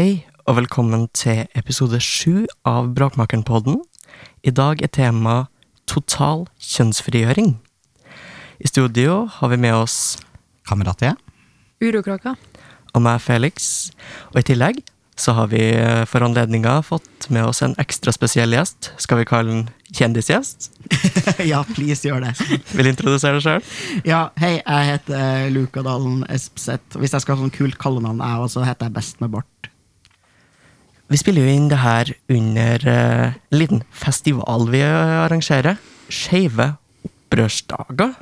Hei, og velkommen til episode sju av Bråkmakeren-podden. I dag er tema total kjønnsfrigjøring. I studio har vi med oss Kamerat jeg. Urokråka. og meg, Felix. Og i tillegg så har vi for anledninga fått med oss en ekstra spesiell gjest. Skal vi kalle den kjendisgjest? ja, please gjør det. Vil introdusere deg sjøl? Ja, hei, jeg heter Luka Dalen Espeseth. Hvis jeg skal ha sånn kult kallenavn, jeg også heter jeg Best med bart. Vi spiller jo inn det her under eh, en liten festival vi arrangerer. Skeive opprørsdager.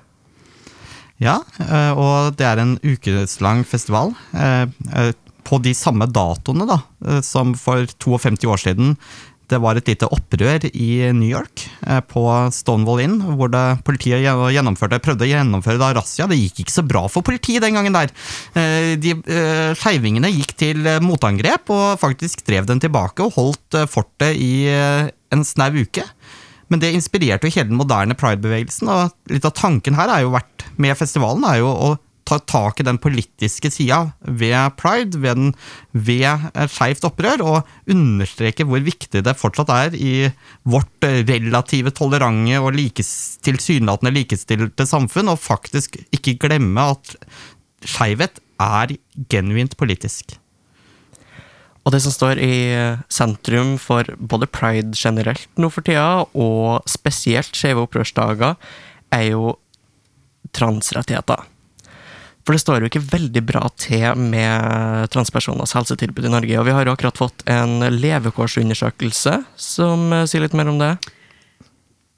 Ja, eh, og det er en ukeslang festival. eh, eh, På de samme datoene da, eh, som for 52 år siden. Det var et lite opprør i New York, eh, på Stonewall Inn, hvor politiet prøvde å gjennomføre da razzia. Det gikk ikke så bra for politiet den gangen der. Eh, De eh, Skeivingene gikk til motangrep og faktisk drev den tilbake og holdt fortet i en snau uke. Men det inspirerte jo hele den moderne pride-bevegelsen, og litt av tanken her er jo vært med festivalen er jo å ta tak i den politiske sida ved pride, ved, den, ved eh, skeivt opprør, og understreke hvor viktig det fortsatt er i vårt eh, relative tolerante og likes, tilsynelatende likestilte samfunn, og faktisk ikke glemme at skeivhet er genuint politisk. Og det som står i sentrum for både pride generelt nå for tida, og spesielt skeive opprørsdager, er jo transrettigheter. For det står jo ikke veldig bra til med transpersoners helsetilbud i Norge. Og vi har jo akkurat fått en levekårsundersøkelse som eh, sier litt mer om det.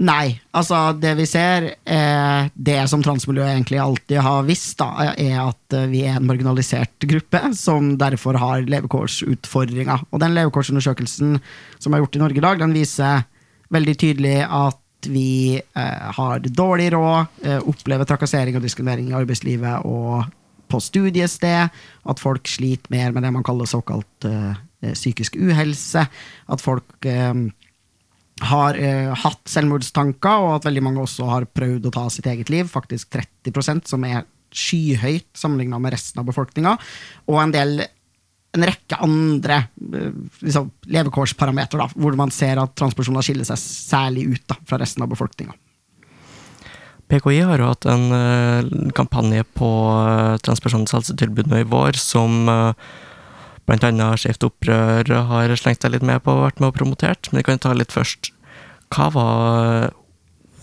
Nei, altså det vi ser, eh, det som transmiljøet egentlig alltid har visst, da, er at eh, vi er en marginalisert gruppe som derfor har levekårsutfordringer. Og den levekårsundersøkelsen som er gjort i Norge i dag, den viser veldig tydelig at vi eh, har dårlig råd, eh, opplever trakassering og diskriminering i arbeidslivet og på studiested, at folk sliter mer med det man kaller såkalt eh, psykisk uhelse, at folk eh, har eh, hatt selvmordstanker, og at veldig mange også har prøvd å ta sitt eget liv. Faktisk 30% som er skyhøyt sammenligna med resten av befolkninga. Og en del en rekke andre eh, liksom, levekårsparametere, hvor man ser at transpersoner skiller seg særlig ut da, fra resten av befolkninga. PKI har jo hatt en uh, kampanje på uh, transpersoners helsetilbud nå i vår, som uh, annet Skeivt opprør har slengt seg litt med på og vært med og promotert. Men vi kan ta litt først. Hva var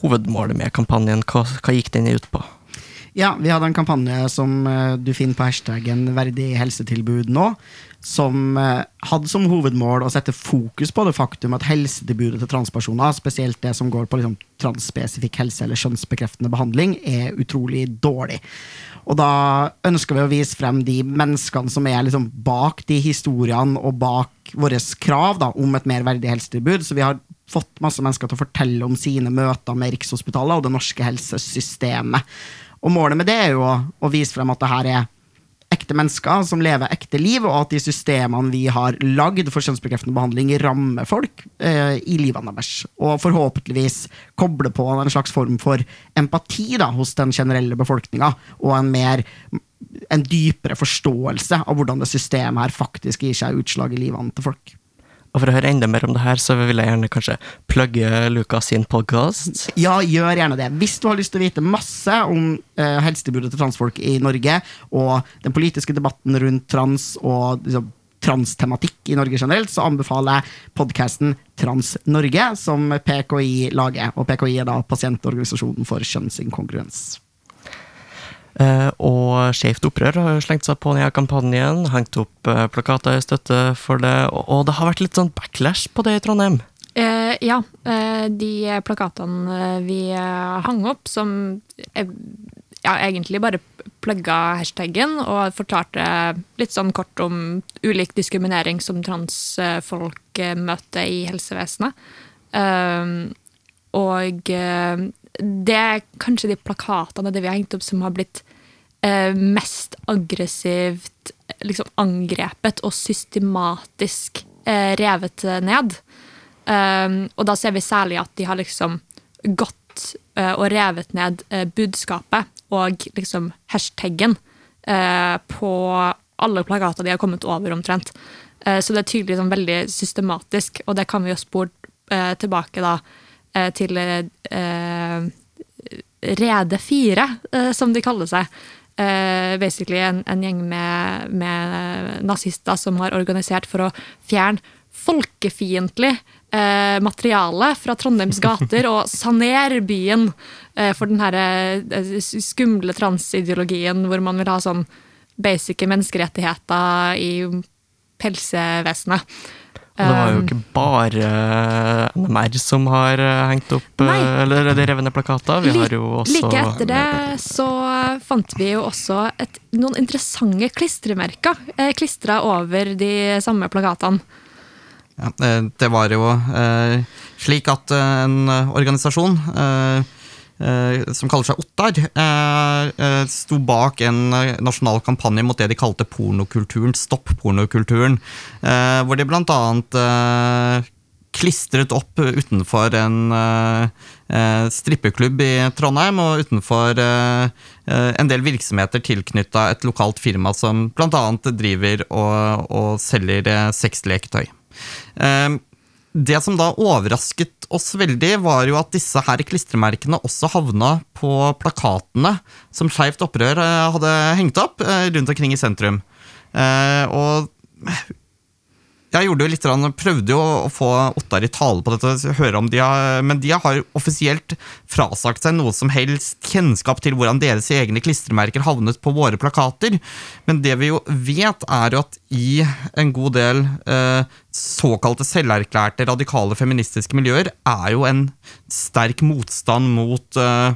hovedmålet med kampanjen? Hva, hva gikk den ut på? Ja, vi hadde en kampanje som eh, du finner på hashtaggen 'verdig helsetilbud' nå, som eh, hadde som hovedmål å sette fokus på det faktum at helsetilbudet til transpersoner, spesielt det som går på liksom, transspesifikk helse eller kjønnsbekreftende behandling, er utrolig dårlig. Og da ønsker vi å vise frem de menneskene som er liksom bak de historiene og bak våre krav da, om et mer verdig helsetilbud. Så vi har fått masse mennesker til å fortelle om sine møter med Rikshospitalet og det norske helsesystemet. Og målet med det er jo å, å vise frem at det her er ekte mennesker som lever ekte liv, og at de systemene vi har lagd for kjønnsbekreftende behandling, rammer folk eh, i livene deres. Og forhåpentligvis koble på en slags form for empati da, hos den generelle befolkninga, og en mer en dypere forståelse av hvordan det systemet her faktisk gir seg utslag i livene til folk. Og for å høre enda mer om det her, så vil jeg gjerne kanskje plugge Lukas sin podkast. Ja, gjør gjerne det. Hvis du har lyst til å vite masse om eh, helsetilbudet til transfolk i Norge, og den politiske debatten rundt trans og liksom, transtematikk i Norge generelt, så anbefaler jeg podkasten Trans Norge, som PKI lager. Og PKI er da pasientorganisasjonen for kjønnsinkongruens. Eh, og Skeivt opprør har jo slengt seg på denne kampanjen, hengt opp eh, plakater i støtte for det, og, det har vært litt sånn backlash på det i Trondheim? Eh, ja. De plakatene vi hang opp, som ja, egentlig bare plugga hashtaggen og fortalte litt sånn kort om ulik diskriminering som transfolk møter i helsevesenet. og det er kanskje de plakatene det vi har hengt opp, som har blitt mest aggressivt liksom angrepet og systematisk eh, revet ned. Um, og da ser vi særlig at de har liksom gått og revet ned budskapet og liksom hashtaggen på alle plakater de har kommet over, omtrent. Eh, så det er tydelig sånn, veldig systematisk, og det kan vi jo spore eh, tilbake da eh, til eh, Rede 4, eh, som de kaller seg. Eh, basically en, en gjeng med, med nazister som har organisert for å fjerne folkefiendtlig eh, materiale fra Trondheims gater og sanere byen eh, for den her eh, skumle transideologien hvor man vil ha sånn basic menneskerettigheter i pelsevesenet. Og det var jo ikke bare NMR som har eh, hengt opp eh, Nei. Eller de revne plakater. Vi har jo også Like etter det så fant vi jo også et, noen interessante klistremerker eh, klistra over de samme plakatene. Ja, eh, det var jo eh, slik at eh, en eh, organisasjon eh, eh, som kaller seg Ottar, eh, eh, sto bak en eh, nasjonal kampanje mot det de kalte pornokulturen, Stopp pornokulturen, eh, hvor de blant annet eh, klistret opp utenfor en eh, eh, strippeklubb i Trondheim og utenfor eh, eh, en del virksomheter tilknytta et lokalt firma som bl.a. driver og, og selger eh, sexleketøy. Eh, Det som da overrasket oss veldig, var jo at disse her klistremerkene også havna på plakatene som Skeivt opprør eh, hadde hengt opp eh, rundt omkring i sentrum. Eh, Og jeg gjorde jo litt, prøvde jo å få Ottar i tale på dette, høre om de har, men de har offisielt frasagt seg noe som helst kjennskap til hvordan deres egne klistremerker havnet på våre plakater. Men det vi jo vet, er jo at i en god del eh, såkalte selverklærte radikale feministiske miljøer er jo en sterk motstand mot, eh,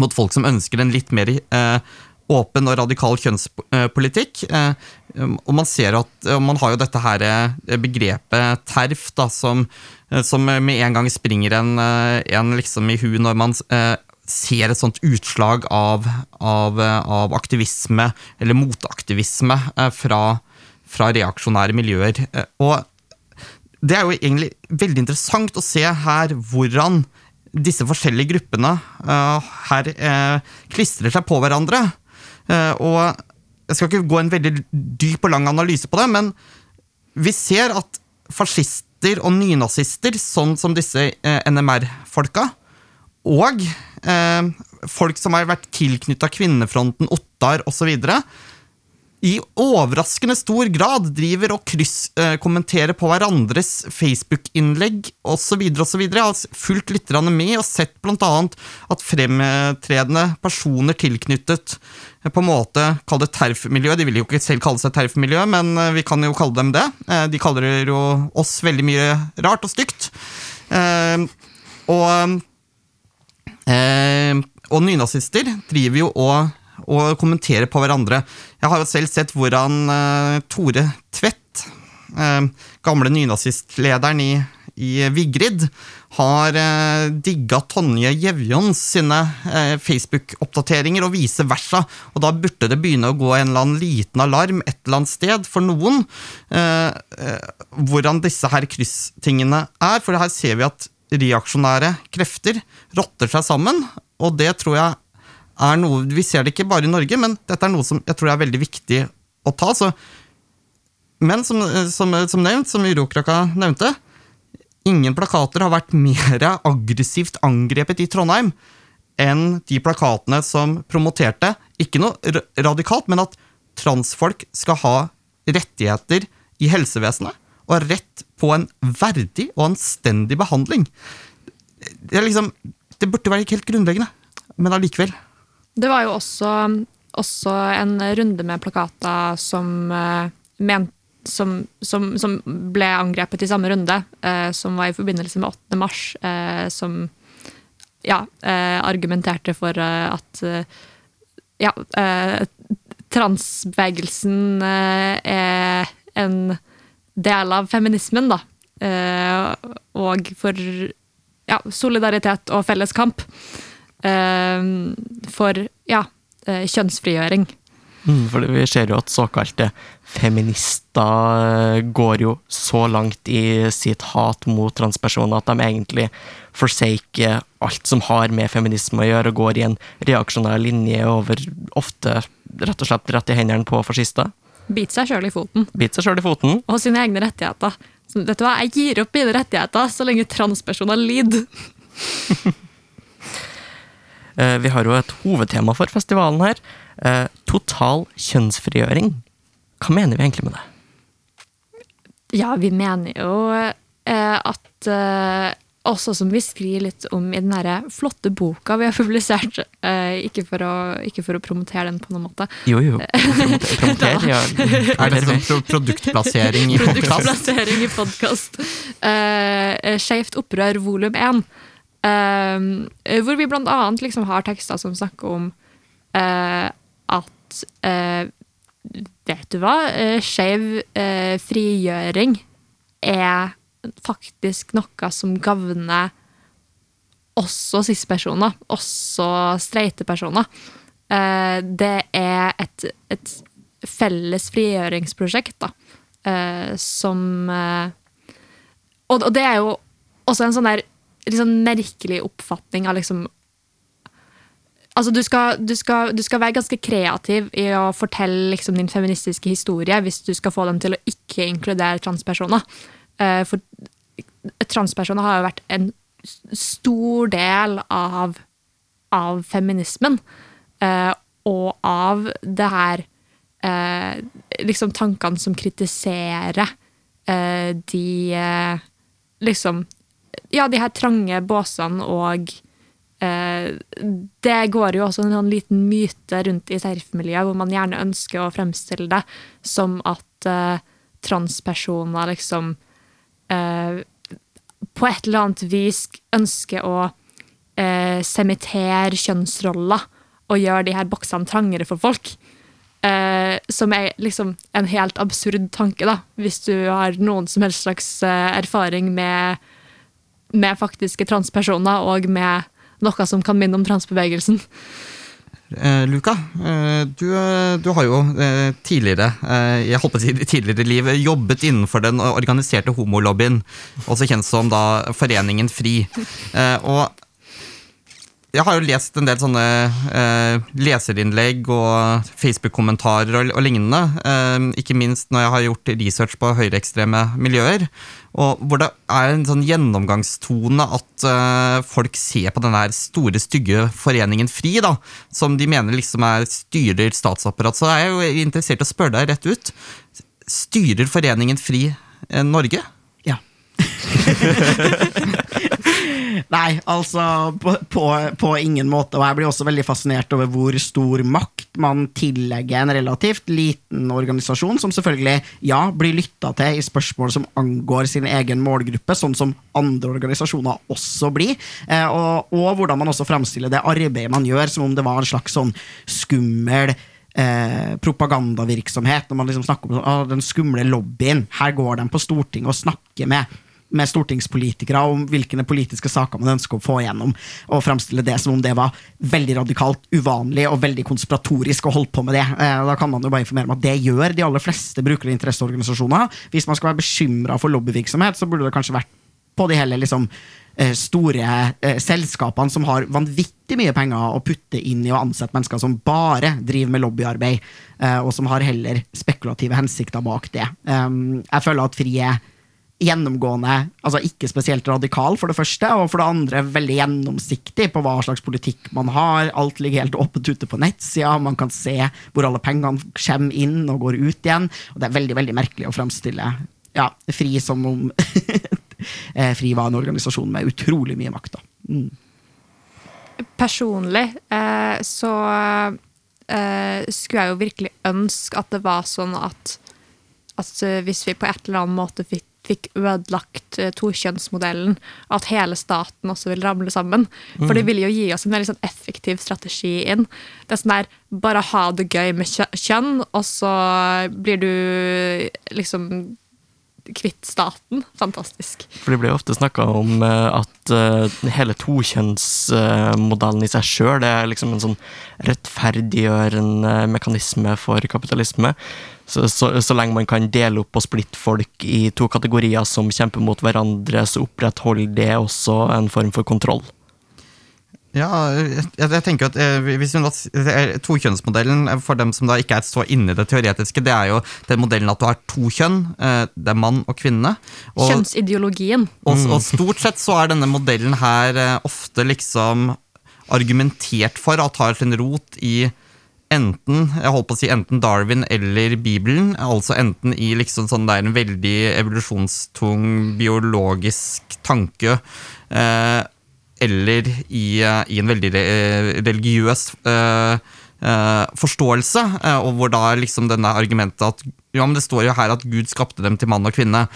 mot folk som ønsker en litt mer eh, åpen og radikal kjønnspolitikk. Eh, og man ser at og man har jo dette her eh, begrepet TERF, da, som, eh, som med en gang springer en, eh, en liksom i hu når man eh, ser et sånt utslag av, av, eh, av aktivisme, eller motaktivisme, eh, fra, fra reaksjonære miljøer. Eh, Og det er jo egentlig veldig interessant å se her hvordan disse forskjellige gruppene eh, her eh, klistrer seg på hverandre. Eh, og jeg skal ikke gå en veldig dyp og lang analyse på det, men vi ser at fascister og nynazister, sånn som disse eh, NMR-folka, og eh, folk som har vært tilknytta Kvinnefronten, Ottar osv., i overraskende stor grad driver og krysskommenterer på hverandres Facebook-innlegg osv. osv. Jeg har fulgt litt med og sett bl.a. at fremtredende personer tilknyttet på en måte Kall det TERF-miljø. De vil jo ikke selv kalle seg TERF-miljø, men eh, vi kan jo kalle dem det. Eh, De kaller jo oss veldig mye rart og stygt. Eh, Og og nynazister driver jo og, og kommenterer på hverandre. Jeg har jo selv sett hvordan Tore Tvedt, gamle nynazistlederen i, i Vigrid, har eh, digga Tonje Jevjons sine eh, Facebook-oppdateringer og vice versa. Og da burde det begynne å gå en eller annen liten alarm et eller annet sted for noen. Eh, eh, hvordan disse her krysstingene er. For her ser vi at reaksjonære krefter rotter seg sammen, og det tror jeg er noe Vi ser det ikke bare i Norge, men dette er noe som jeg tror er veldig viktig å ta. Så, men som, som, som nevnt, som Urokraka nevnte, ingen plakater har vært mer aggressivt angrepet i Trondheim enn de plakatene som promoterte, ikke noe radikalt, men at transfolk skal ha rettigheter i helsevesenet og rett på en verdig og anstendig behandling. Det, liksom, det burde være helt grunnleggende, men allikevel. Det var jo også, også en runde med plakater som, mente men, som, som, som ble angrepet i samme runde, eh, som var i forbindelse med 8. mars, eh, som ja, eh, argumenterte for eh, at eh, ja, eh, transbevegelsen er en del av feminismen, da. Og for ja, solidaritet og felles kamp. For ja, kjønnsfrigjøring. Mm, for vi ser jo at såkalte feminister går jo så langt i sitt hat mot transpersoner at de egentlig forsaker alt som har med feminisme å gjøre, og går i en reaksjonær linje over ofte rett og slett rett i hendene på fascister. Bite seg sjøl i foten. Bite seg sjøl i foten. Og sine egne rettigheter. Så, vet du hva, Jeg gir opp mine rettigheter så lenge transpersoner lider. Eh, Vi har jo et hovedtema for festivalen her. Eh, Total kjønnsfrigjøring. Hva mener vi egentlig med det? Ja, vi mener jo eh, at eh, også som vi skriver litt om i den her flotte boka vi har publisert, eh, ikke, for å, ikke for å promotere den på noen måte, Jo, jo. Promoter, promoter, ja. Er det sånn produktplassering i podkast? Produktplassering i podkast. Eh, Skeivt opprør volum 1. eh, hvor vi blant annet liksom har tekster som snakker om eh, at eh, Vet du hva? Uh, Skeiv eh, frigjøring er faktisk noe som gagner også cis-personer, også streite personer. Eh, det er et, et felles frigjøringsprosjekt, da, eh, som eh, og, det er jo også en sånn der sånn merkelig oppfatning av liksom Altså, du skal, du, skal, du skal være ganske kreativ i å fortelle liksom, din feministiske historie hvis du skal få dem til å ikke inkludere transpersoner. Eh, for transpersoner har jo vært en stor del av, av feminismen. eh, og av det her eh, liksom tankene som kritiserer de liksom Ja, de her trange båsene og Det går jo også en sånn liten myte rundt i serf-miljøet, hvor man gjerne ønsker å fremstille det som at uh, transpersoner liksom uh, på et eller annet vis ønsker å uh, sementere kjønnsroller og gjøre de her boksene trangere for folk. Eh, som er liksom en helt absurd tanke, da, hvis du har noen som helst slags eh, erfaring med, med faktiske transpersoner og med noe som kan minne om transbevegelsen. Eh, Luka, eh, du, eh, du har jo eh, tidligere eh, jeg håper tidligere liv jobbet innenfor den organiserte homolobbyen, også kjent som da Foreningen FRI. Eh, og jeg har jo lest en del sånne eh, leserinnlegg og Facebook-kommentarer og, og lignende. Eh, ikke minst når jeg har gjort research på høyreekstreme miljøer. Og hvor det er en sånn gjennomgangstone at uh, folk ser på den der store, stygge foreningen FRI, da, som de mener liksom er styrer statsapparat. Så jeg er jo interessert i å spørre deg rett ut. Styrer foreningen FRI eh, Norge? Nei, altså på, på, på ingen måte. Og jeg blir også veldig fascinert over hvor stor makt man tillegger en relativt liten organisasjon, som selvfølgelig, ja, blir lytta til i spørsmål som angår sin egen målgruppe, sånn som andre organisasjoner også blir. Eh, og, og hvordan man også framstiller det arbeidet man gjør, som om det var en slags sånn skummel eh, propagandavirksomhet. Når man liksom snakker om ah, den skumle lobbyen. Her går de på Stortinget og snakker med med stortingspolitikere om hvilke politiske saker man ønsker å få igjennom, og framstille det som om det var veldig radikalt uvanlig og veldig konspiratorisk å holde på med det. Eh, da kan man jo bare informere om at det gjør de aller fleste brukere- og interesseorganisasjoner. Hvis man skal være bekymra for lobbyvirksomhet, så burde det kanskje vært på de hele liksom, eh, store eh, selskapene som har vanvittig mye penger å putte inn i å ansette mennesker som bare driver med lobbyarbeid, og som har heller spekulative hensikter bak det. Jeg føler at Fri er gjennomgående, altså ikke spesielt radikal, for det første, og for det andre veldig gjennomsiktig på hva slags politikk man har. Alt ligger helt åpent ute på nettsida, man kan se hvor alle pengene kommer inn og går ut igjen. Og det er veldig veldig merkelig å fremstille ja, Fri som om eh, Fri var en organisasjon med utrolig mye makt. Mm. Personlig eh, så eh, skulle jeg jo virkelig ønske at det var sånn at, at hvis vi på et eller annet måte fikk, fikk ødelagt eh, tokjønnsmodellen, at hele staten også vil ramle sammen. For det vil jo gi oss en veldig sånn effektiv strategi inn. Det er sånn der, Bare ha det gøy med kjønn, og så blir du liksom kvitt staten. Fantastisk. For det blir jo ofte snakka om eh, at eh, hele tokjønnsmodellen i seg sjøl er liksom en sånn rettferdiggjørende mekanisme for kapitalisme. Så, så, så lenge man kan dele opp og splitte folk i to kategorier som kjemper mot hverandre, så opprettholder det også en form for kontroll. Ja, jeg, jeg tenker at eh, hvis hun Tokjønnsmodellen, eh, for dem som da ikke er så inne i det teoretiske, det er jo den modellen at du har to kjønn. eh, Det er mann og kvinne. Og, Kjønnsideologien. og, og stort sett så er denne modellen her eh, ofte liksom argumentert for at har sin rot i enten jeg holdt på å si enten Darwin eller Bibelen. Altså enten i liksom sånn det er en veldig evolusjonstung biologisk tanke. Eh, eller i, eh, i en veldig religiøs eh, eh, forståelse. eh, og hvor da liksom denne argumentet at ja, men det står jo her at Gud skapte dem til mann og kvinne.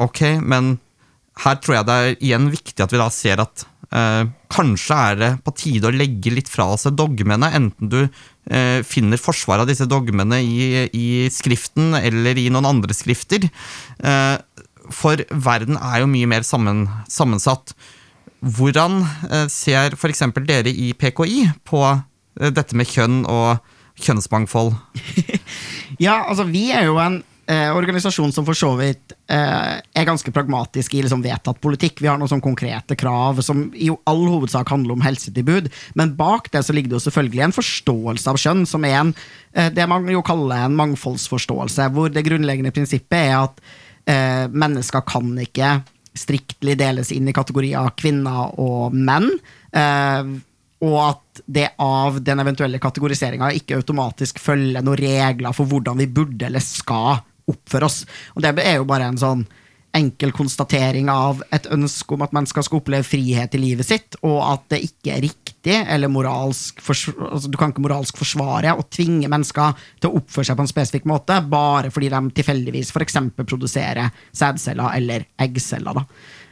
Ok, men her tror jeg det er igjen viktig at vi da ser at eh, kanskje er det på tide å legge litt fra seg dogmene, enten du eh, finner forsvar av disse dogmene i, i Skriften eller i noen andre skrifter. Eh, for verden er jo mye mer sammen, sammensatt. Hvordan eh, ser f.eks. dere i PKI på eh, dette med kjønn og kjønnsmangfold? Ja, altså vi er jo en eh, organisasjon som for så vidt eh, er ganske pragmatisk i liksom vedtatt politikk. Vi har noen sånn konkrete krav som i all hovedsak handler om helsetilbud. Men bak det så ligger det jo selvfølgelig en forståelse av kjønn, som er en, eh, det man jo kaller en mangfoldsforståelse, hvor det grunnleggende prinsippet er at eh, mennesker kan ikke striktlig deles inn i kategorier kvinner og menn. Eh, og at det av den eventuelle kategoriseringa ikke automatisk følger noen regler for hvordan vi burde eller skal oppføre oss. Og det er jo bare en sånn enkel konstatering av et ønske om at mennesker skal oppleve frihet i livet sitt, og at det ikke er riktig eller moralsk altså Du kan ikke moralsk forsvare å tvinge mennesker til å oppføre seg på en spesifikk måte bare fordi de tilfeldigvis f.eks. produserer sædceller eller eggceller.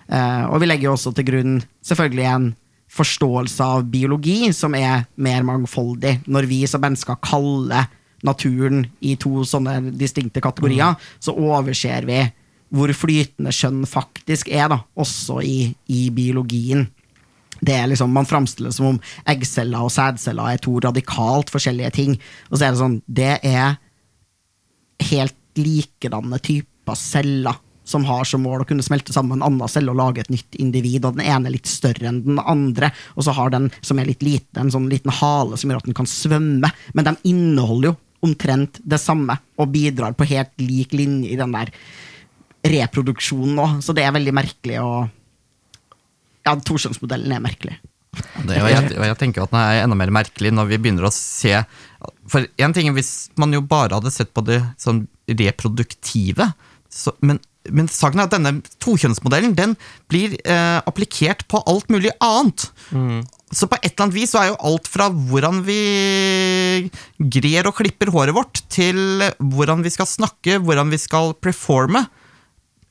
Eh, og vi legger jo også til grunn selvfølgelig en forståelse av biologi som er mer mangfoldig. Når vi som mennesker kaller naturen i to sånne distinkte kategorier, så overser vi hvor flytende skjønn faktisk er, da, også i, i biologien. Det er liksom, Man framstiller det som om eggceller og sædceller er to radikalt forskjellige ting. Og så er det sånn, det er helt likedanne typer celler som har som mål å kunne smelte sammen en annen celle og lage et nytt individ, og den ene er litt større enn den andre, og så har den som er litt liten, en sånn liten hale som gjør at den kan svømme, men de inneholder jo omtrent det samme, og bidrar på helt lik linje i den der reproduksjonen òg, så det er veldig merkelig å Ja, toskjønnsmodellen er merkelig. Det, og, jeg, og jeg tenker at den er enda mer merkelig når vi begynner å se For en ting er hvis man jo bare hadde sett på det sånn reproduktive, så, men, men saken er at denne tokjønnsmodellen den blir eh, applikert på alt mulig annet. Så på et eller annet vis så er jo alt fra hvordan vi grer og klipper håret vårt, til hvordan vi skal snakke, hvordan vi skal performe,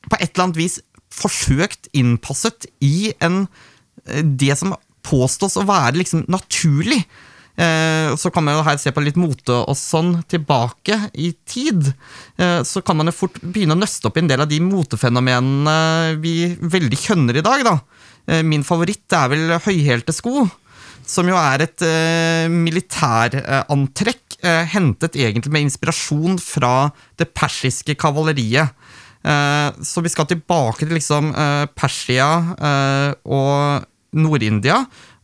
på et eller annet vis forsøkt innpasset i en, eh, det som påstås å være liksom naturlig. Eh, så kan man jo her se på litt mote og sånn tilbake i tid. Eh, så kan man jo fort begynne å nøste opp i en del av de motefenomenene vi veldig kjønner i dag. da. Eh, min favoritt er vel høyhælte sko. Som jo er et eh, militærantrekk eh, hentet egentlig med inspirasjon fra det persiske kavaleriet. Så vi skal tilbake til liksom Persia og Nord-India,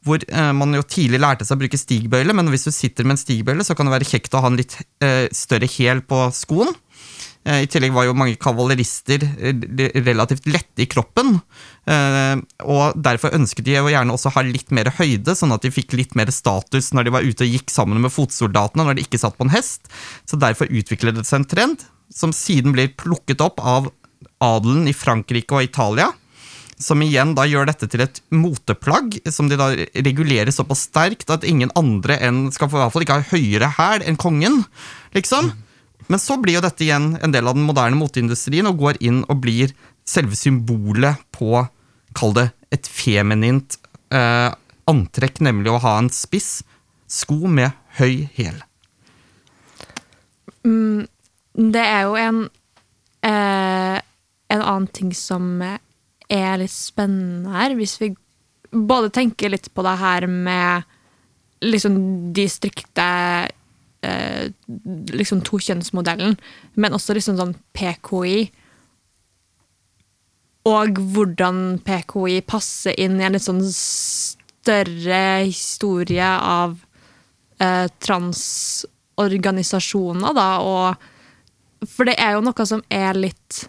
hvor man jo tidlig lærte seg å bruke stigbøyle, men hvis du sitter med en stigbøyle, så kan det være kjekt å ha en litt større hæl på skoen. Eh, I tillegg var jo mange kavalerister eh, relativt lette i kroppen. eh, Og derfor ønsket de jo gjerne også ha litt mer høyde, sånn at de fikk litt mer status når de var ute og gikk sammen med fotsoldatene når de ikke satt på en hest. Så derfor utviklet det seg en trend som siden blir plukket opp av adelen i Frankrike og Italia. Som igjen da gjør dette til et moteplagg, som de da regulerer såpass sterkt at ingen andre enn skal i hvert fall ikke ha høyere hæl enn kongen. liksom. Men så blir jo dette igjen en del av den moderne moteindustrien og går inn og blir selve symbolet på, kall det, et feminint eh, antrekk, nemlig å ha en spiss sko med høy hæl. Det er jo en eh, En annen ting som er litt spennende her, hvis vi både tenker litt på det her med liksom de strikte liksom tokjønnsmodellen, men også liksom sånn PKI. Og hvordan PKI passer inn i en litt sånn større historie av eh, transorganisasjoner, da, og For det er jo noe som er litt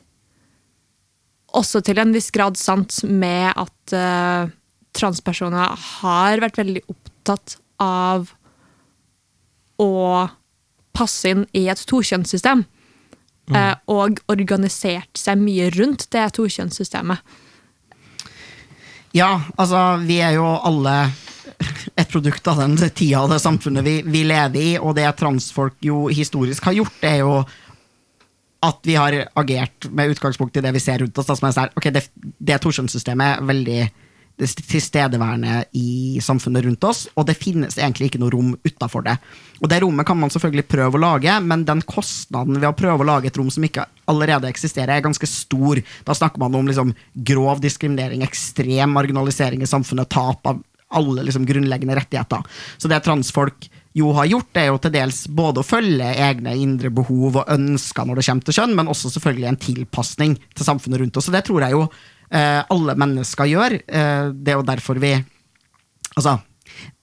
Også til en viss grad sant med at eh, transpersoner har vært veldig opptatt av å passe inn i et tokjønnssystem. eh, Og organisert seg mye rundt det tokjønnssystemet. Ja, altså, vi er jo alle et produkt av den tida og det samfunnet vi, vi lever i, og det transfolk jo historisk har gjort, er jo at vi har agert med utgangspunkt i det vi ser rundt oss. Da, som er sånn, ok, det, det tokjønnssystemet er veldig det tilstedeværende i samfunnet rundt oss, og det finnes egentlig ikke noe rom utafor det. Og det rommet kan man selvfølgelig prøve å lage, men den kostnaden ved å prøve å lage et rom som ikke allerede eksisterer, er ganske stor. Da snakker man om liksom grov diskriminering, ekstrem marginalisering i samfunnet, tap av alle liksom grunnleggende rettigheter. Så det transfolk jo har gjort, er jo til dels både å følge egne indre behov og ønsker når det kommer til kjønn, men også selvfølgelig en tilpasning til samfunnet rundt oss. Så det tror jeg jo alle mennesker gjør. Eh, det er jo derfor vi Altså,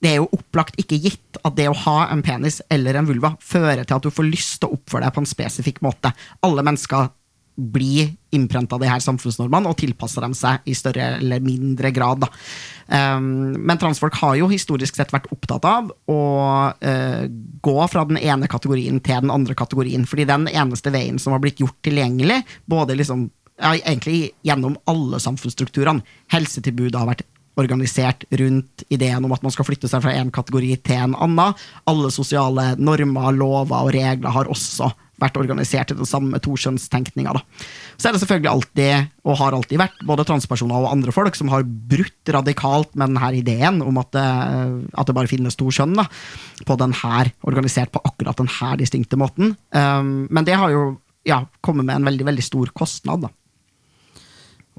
det er jo opplagt ikke gitt at det å ha en penis eller en vulva fører til at du får lyst til å oppføre deg på en spesifikk måte. Alle mennesker blir innprenta de her samfunnsnormene og tilpasser dem seg i større eller mindre grad. Um, men transfolk har jo historisk sett vært opptatt av å uh, gå fra den ene kategorien til den andre kategorien. fordi den eneste veien som har blitt gjort tilgjengelig, både liksom, ja, egentlig gjennom alle samfunnsstrukturene Helsetilbudet har vært organisert rundt ideen om at man skal flytte seg fra en kategori til en annen. Alle sosiale normer, lover og regler har også vært organisert i den samme tokjønnstenkninga. Så er det selvfølgelig alltid, og har alltid vært, både transpersoner og andre folk som har brutt radikalt med denne ideen om at det, at det bare finnes to kjønn, da, på denne, organisert på akkurat denne distinkte måten. Um, men det har jo ja, kommet med en veldig, veldig stor kostnad. da.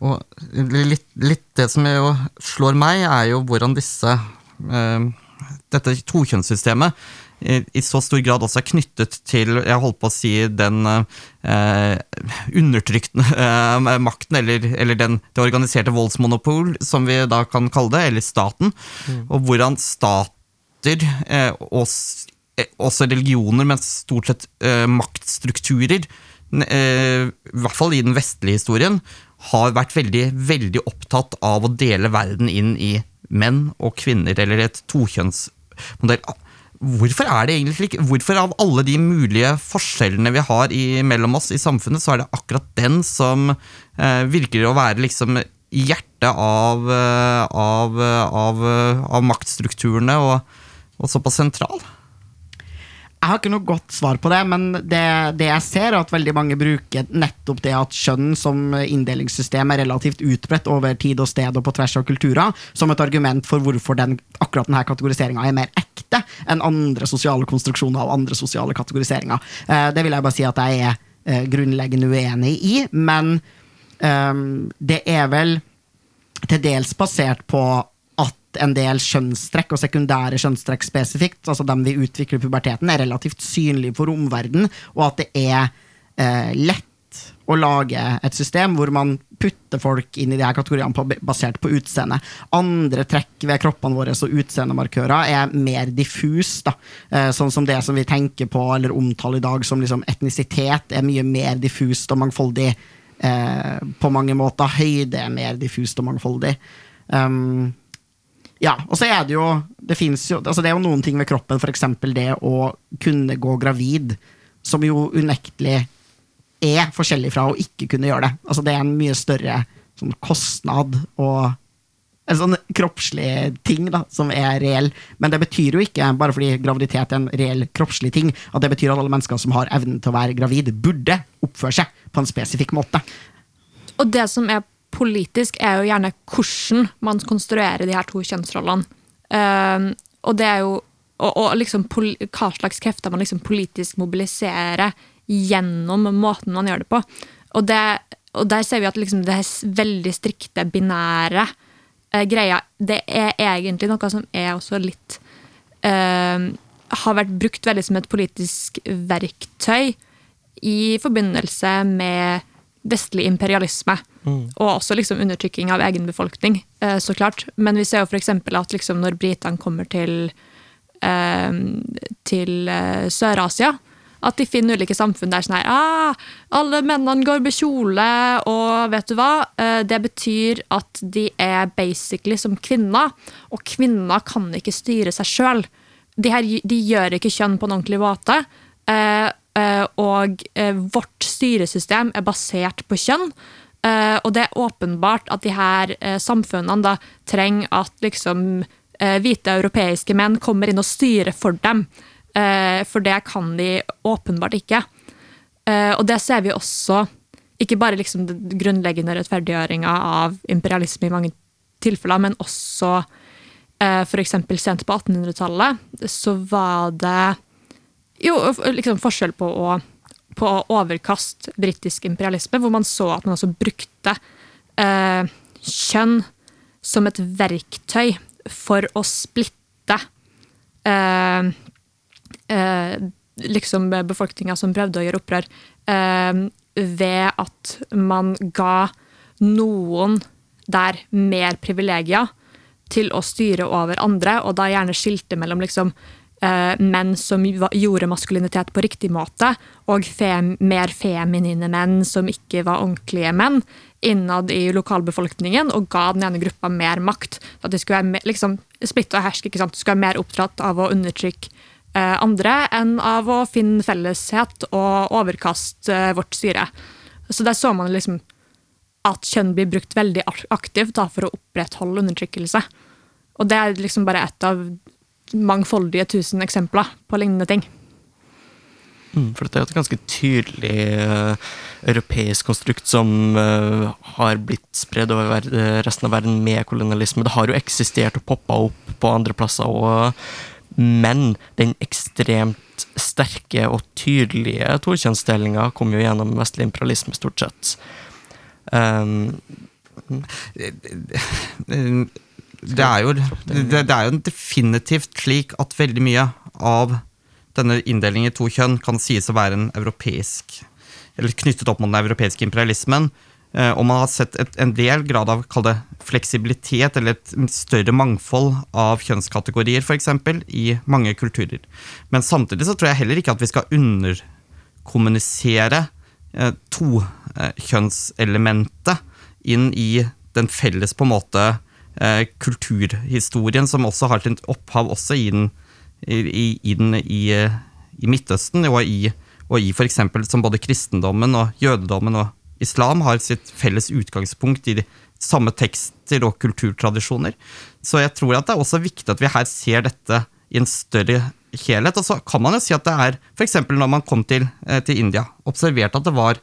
Og litt, litt det som jo slår meg, er jo hvordan disse eh, Dette tokjønnssystemet i, i så stor grad også er knyttet til jeg holdt på å si den eh, undertrykkende eh, makten, eller, eller den, det organiserte voldsmonopol, som vi da kan kalle det, eller staten. Og hvordan stater, eh, og eh, også religioner, men stort sett eh, maktstrukturer, i hvert fall i den vestlige historien, har vært veldig, veldig opptatt av å dele verden inn i menn og kvinner, eller et tokjønnsmodell. Hvorfor er det egentlig slik? Hvorfor av alle de mulige forskjellene vi har i, mellom oss i samfunnet, så er det akkurat den som eh, virker å være liksom hjertet av, eh, av, eh, av, eh, av maktstrukturene, og, og såpass sentral? Jeg har ikke noe godt svar på det, men det, det jeg ser, er at veldig mange bruker nettopp det at kjønn som inndelingssystem er relativt utbredt over tid og sted og på tvers av kulturer, som et argument for hvorfor den, akkurat denne kategoriseringa er mer ekte enn andre sosiale konstruksjoner og andre sosiale kategoriseringer. Eh, det vil jeg bare si at jeg er eh, grunnleggende uenig i, men eh, det er vel til dels basert på en del kjønnstrekk, og sekundære kjønnstrekk spesifikt, altså dem vi utvikler i puberteten, er relativt synlige for omverdenen, og at det er eh, lett å lage et system hvor man putter folk inn i de her kategoriene på, basert på utseende. Andre trekk ved kroppene våre og utseendemarkører er mer diffus. Da. Eh, sånn som det som vi tenker på eller omtaler i dag som liksom etnisitet, er mye mer diffust og mangfoldig eh, på mange måter. Høyde er mer diffust og mangfoldig. Um, ja, og så er det jo Det jo altså Det er jo noen ting ved kroppen, f.eks. det å kunne gå gravid, som jo unektelig er forskjellig fra å ikke kunne gjøre det. Altså Det er en mye større sånn kostnad og en sånn kroppslig ting da, som er reell. Men det betyr jo ikke, bare fordi graviditet er en reell kroppslig ting, at det betyr at alle mennesker som har evnen til å være gravid, burde oppføre seg på en spesifikk måte. Og det som er politisk, er jo gjerne hvordan man konstruerer de her to kjønnsrollene. Uh, og det er jo og, og liksom hva slags krefter man liksom politisk mobiliserer gjennom måten man gjør det på. Og, det, og der ser vi at liksom det veldig strikte, binære uh, greia, det er egentlig noe som er også litt uh, Har vært brukt veldig som et politisk verktøy i forbindelse med vestlig imperialisme. Og også liksom undertrykking av egen befolkning, eh, så klart. Men vi ser jo f.eks. at liksom når britene kommer til, eh, til eh, Sør-Asia, at de finner ulike samfunn der sånn her ah, Alle mennene går med kjole, og vet du hva? Eh, Det betyr at de er basically som kvinner, og kvinner kan ikke styre seg sjøl. De, her, de gjør ikke kjønn på en ordentlig måte. eh, eh, Og eh, vårt styresystem er basert på kjønn. Eh, Og det er åpenbart at de her uh, samfunnene da trenger at liksom uh, hvite europeiske menn kommer inn og styrer for dem. For det kan de åpenbart ikke. Og det ser vi også, ikke bare liksom den grunnleggende rettferdiggjøringa av imperialisme i mange tilfeller, men også eh, f.eks. sent på 1800-tallet, så var det jo liksom forskjell på å, på å overkaste britisk imperialisme, hvor man så at man også brukte eh, kjønn som et verktøy for å splitte eh, eh, liksom befolkninga som prøvde å gjøre opprør, eh, ved at man ga noen der mer privilegier til å styre over andre, og da gjerne skilte mellom liksom, menn som gjorde maskulinitet på riktig måte, og fem, mer feminine menn som ikke var ordentlige menn, innad i lokalbefolkningen, og ga den ene gruppa mer makt. At de skulle være liksom, splitte og herske, ikke sant? De skulle være mer opptatt av å undertrykke eh, andre enn av å finne felleshet og overkaste eh, vårt styre. Så der så man liksom at kjønn blir brukt veldig aktivt da, for å opprettholde undertrykkelse. Og det er liksom bare et av mangfoldige tusen eksempler på lignende ting. Mm, for dette er jo et ganske tydelig uh, europeisk konstrukt som uh, har blitt spredd over eh, resten av verden med kolonialisme. Det har jo eksistert og poppa opp på andre plasser òg, men den ekstremt sterke og tydelige tokjønnsdelinga kom jo gjennom vestlig imperialisme, stort sett. Um, det er, jo, det, det er jo definitivt slik at veldig mye av denne inndelingen i to kjønn kan sies å være en europeisk Eller knyttet opp mot den europeiske imperialismen. Eh, og man har sett et, en del grad av det, fleksibilitet eller et større mangfold av kjønnskategorier, f.eks., i mange kulturer. Men samtidig så tror jeg heller ikke at vi skal underkommunisere eh, tokjønnselementet inn i den felles på en måte eh, kulturhistorien, som også har sitt opphav også i den i, i, den, eh, i Midtøsten og i, og i f.eks. som både kristendommen og jødedommen og islam har sitt felles utgangspunkt i de samme tekster og kulturtradisjoner. Så jeg tror at det er også viktig at vi her ser dette i en større helhet. Og så kan man jo si at det er f.eks. når man kom til, eh, til India, observerte at det var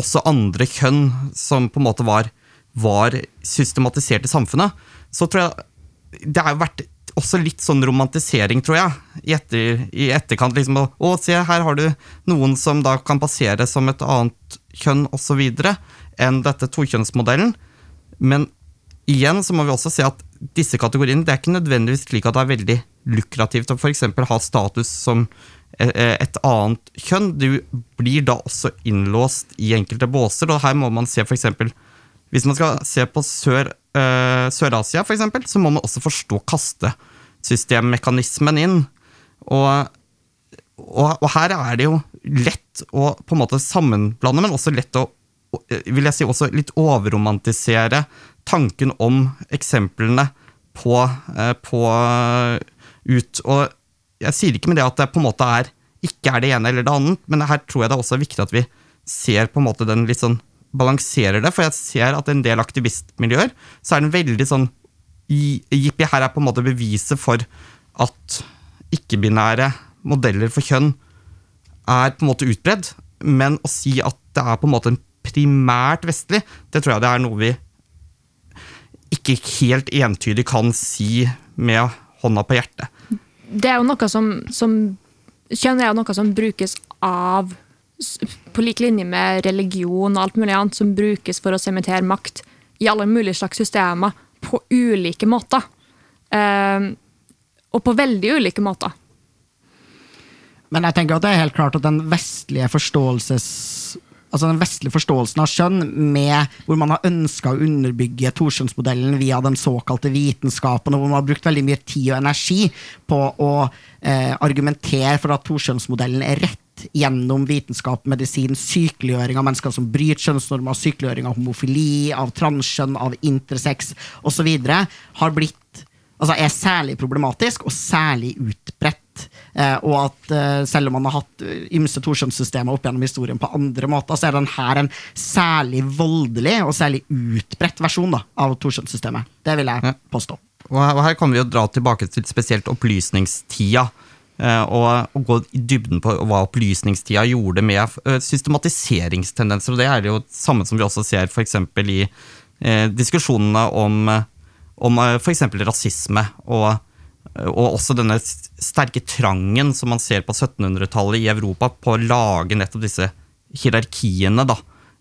også andre kjønn som på en måte var, var systematisert i samfunnet, så tror jeg det har vært også litt sånn romantisering, tror jeg, i, etter, i etterkant. liksom, Å, å, se, her har du noen som da kan passere som et annet kjønn, osv., enn dette tokjønnsmodellen. Men igjen så må vi også se at disse kategoriene, det er ikke nødvendigvis slik at det er veldig lukrativt å f.eks. ha status som eh, et annet kjønn. Du blir da også innlåst i enkelte båser, og her må man se f.eks. Hvis man skal se på Sør, uh, Sør-Asia, for eksempel, så må man også forstå kastesystemmekanismen inn. Og, og, og, her er det jo lett å på en måte sammenblande, men også lett å vil jeg si også litt overromantisere tanken om eksemplene på, uh, på uh, ut. Og jeg sier ikke med det at det på en måte er ikke er det ene eller det annet, men her tror jeg det er også viktig at vi ser på en måte den litt sånn balanserer det, for jeg ser at en del aktivistmiljøer, så er den veldig sånn Jippi, her er på en måte beviset for at ikke-binære modeller for kjønn er på en måte utbredd, men å si at det er på en måte en primært vestlig, det tror jeg det er noe vi ikke helt entydig kan si med hånda på hjertet. Det er jo noe som, som Kjønn er jo noe som brukes av på lik linje med religion og alt mulig annet som brukes for å sementere makt i alle mulige slags systemer på ulike måter. Eh, og på veldig ulike måter. Men jeg tenker at det er helt klart at den vestlige forståelses altså den vestlige forståelsen av skjønn, med, hvor man har ønska å underbygge toskjønnsmodellen via den såkalte vitenskapen, og hvor man har brukt veldig mye tid og energi på å eh, argumentere for at toskjønnsmodellen er rett gjennom vitenskap, medisin, sykeliggjøring av mennesker som bryter kjønnsnormer, sykeliggjøring av homofili, av transkjønn, av intersex osv., har blitt altså er særlig problematisk og særlig utbredt. Eh, og at eh, selv om man har hatt eh, ymse toskjønnssystemer opp gjennom historien på andre måter, så er den her en særlig voldelig og særlig utbredt versjon da, av toskjønnssystemet. Det vil jeg Ja. påstå. Og her, og her kan vi jo dra tilbake til spesielt opplysningstida. Eh, Og, gå i dybden på hva opplysningstida gjorde med eh, systematiseringstendenser. Og det er jo det samme som vi også ser f.eks. i eh, diskusjonene om, eh, om f.eks. rasisme. Og, og også denne sterke trangen som man ser på 1700-tallet i Europa på å lage nettopp disse hierarkiene, da.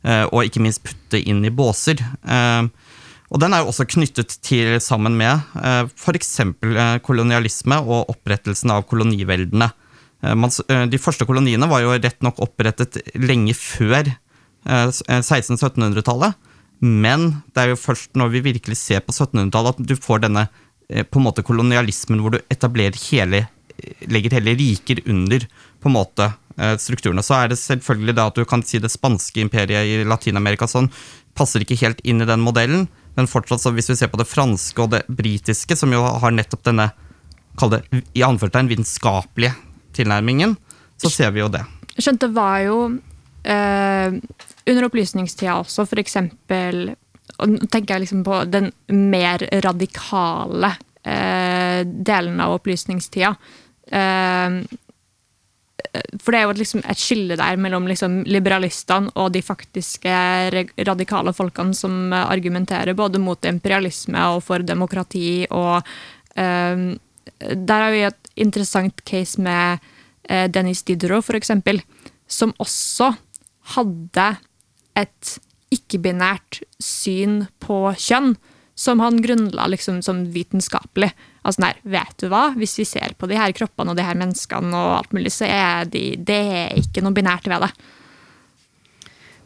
eh, Og ikke minst putte inn i båser. Eh, og den er jo også knyttet til sammen med eh, f.eks. Eh, kolonialisme og opprettelsen av koloniveldene. Eh, eh, de første koloniene var jo rett nok opprettet lenge før eh, s- eh, 1600-1700-tallet. Men det er jo først når vi virkelig ser på 1700-tallet at du får denne på en måte kolonialismen hvor du etablerer hele legger hele riker under på en måte strukturene. Så er det selvfølgelig det at du kan si det spanske imperiet i Latin-Amerika sånn, passer ikke helt inn i den modellen. Men fortsatt, hvis vi ser på det franske og det britiske, som jo har nettopp denne kall det, i anførselstegn vitenskapelige tilnærmingen, så ser vi jo det. Skjønt, det var jo eh, under opplysningstida også, for eksempel Nå tenker jeg liksom på den mer radikale eh, delen av opplysningstida. Eh, for det er jo liksom et skille der mellom liksom liberalistene og de faktiske radikale folkene som eh, argumenterer både mot imperialisme og for demokrati. og um, Der har vi et interessant case med uh, Dennis Diderot, for eksempel, som også hadde et ikke-binært syn på kjønn, som han grunnla liksom som vitenskapelig. Altså nei, vet du hva? Hvis vi ser på de her kroppene og de her menneskene, og alt mulig, så er de, det er ikke noe binært ved det.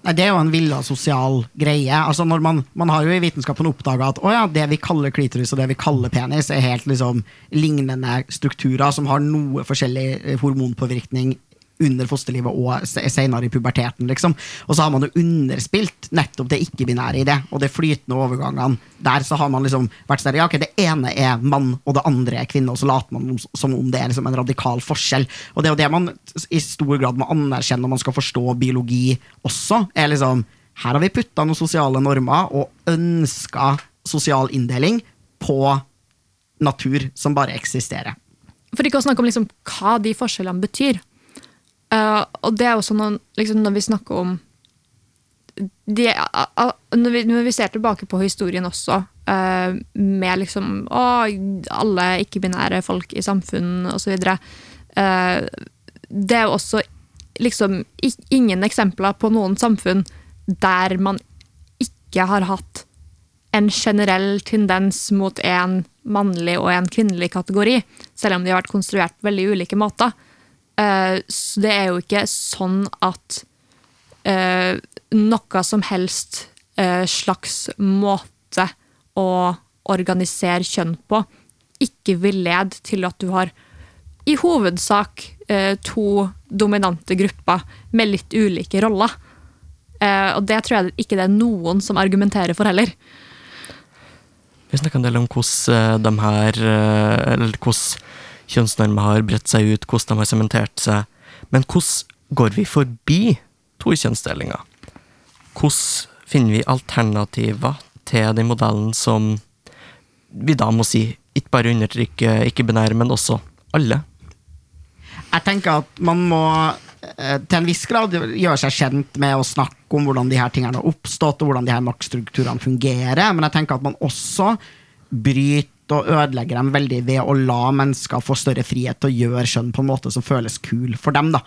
Nei, Det er jo en villa sosial greie. Altså når man, man har jo i vitenskapen oppdaga at å ja, det vi kaller klitoris og det vi kaller penis, er helt liksom lignende strukturer som har noe forskjellig eh, hormonpåvirkning under fosterlivet og senere i puberteten. liksom. Og så har man jo underspilt nettopp det ikke-binære i det, og det flytende overgangene. Der så har man liksom vært sånn, ja, ok, Det ene er mann, og det andre er kvinne, og så later man som om det er liksom en radikal forskjell. Og det er jo det man i stor grad må anerkjenne når man skal forstå biologi også. er liksom, Her har vi putta noen sosiale normer og ønska sosial inndeling på natur som bare eksisterer. For ikke å snakke om liksom hva de forskjellene betyr. Eh, og det er også noen, liksom, når vi snakker om de, a- når, vi, når vi ser tilbake på historien også, uh, med liksom å, alle ikke-binære folk i samfunn osv. Uh, det er jo også liksom ingen eksempler på noen samfunn der man ikke har hatt en generell tendens mot en mannlig og en kvinnelig kategori, selv om de har vært konstruert på veldig ulike måter. Eh, Så det er jo ikke sånn at eh, noe som helst eh, slags måte å organisere kjønn på ikke vil lede til at du har i hovedsak to dominante grupper med litt ulike roller. Og det tror jeg ikke det er noen som argumenterer for heller. Vi snakka en del om hvordan de her Eller hvordan kjønnsnormer har bredt seg ut, hvordan de har sementert seg. Men hvordan går vi forbi tokjønnsdelinga? Hvordan finner vi alternativer til den modellen som vi da må si ikke bare undertrykker ikke-binære, men også alle? Jeg tenker at man må eh, til en viss grad gjøre seg kjent med å snakke om hvordan de her tingene har oppstått, og hvordan de her maktstrukturene fungerer, men jeg tenker at man også bryter og ødelegger dem veldig ved å la mennesker få større frihet til å gjøre skjønn på en måte som føles kul for dem. da.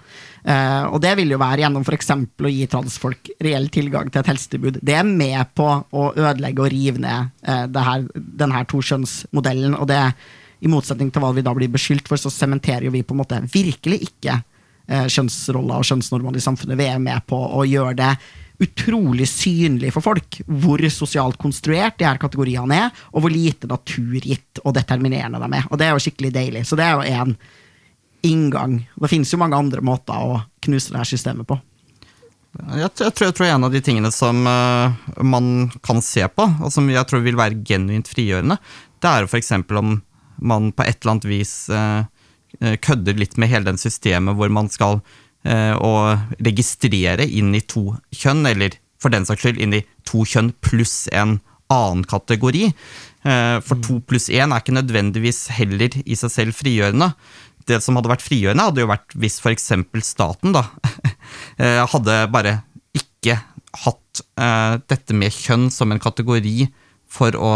Eh, og det vil jo være gjennom f.eks. å gi transfolk reell tilgang til et helsetilbud. Det er med på å ødelegge og rive ned eh, her, den her tokjønnsmodellen. og det i motsetning til hva vi da blir beskyldt for, så sementerer vi på en måte virkelig ikke eh, kjønnsroller og kjønnsnormene i samfunnet. Vi er med på å gjøre det utrolig synlig for folk hvor sosialt konstruert de her kategoriene er, og hvor lite naturgitt og determinerende de er. Og det er jo skikkelig deilig. Så det er jo én inngang. Det finnes jo mange andre måter å knuse det her systemet på. Jeg, tror, jeg, tror, en av de tingene som uh, man kan se på, og som jeg tror vil være genuint frigjørende, det er jo f.eks. om man på et eller annet vis uh, kødder litt med hele den systemet hvor man skal å registrere inn i to kjønn, eller for den saks skyld inn i to kjønn pluss en annen kategori. For to pluss én er ikke nødvendigvis heller i seg selv frigjørende det som hadde vært frigjørende, hadde jo vært hvis f.eks. staten da, eh, hadde bare ikke hatt dette med kjønn som en kategori for å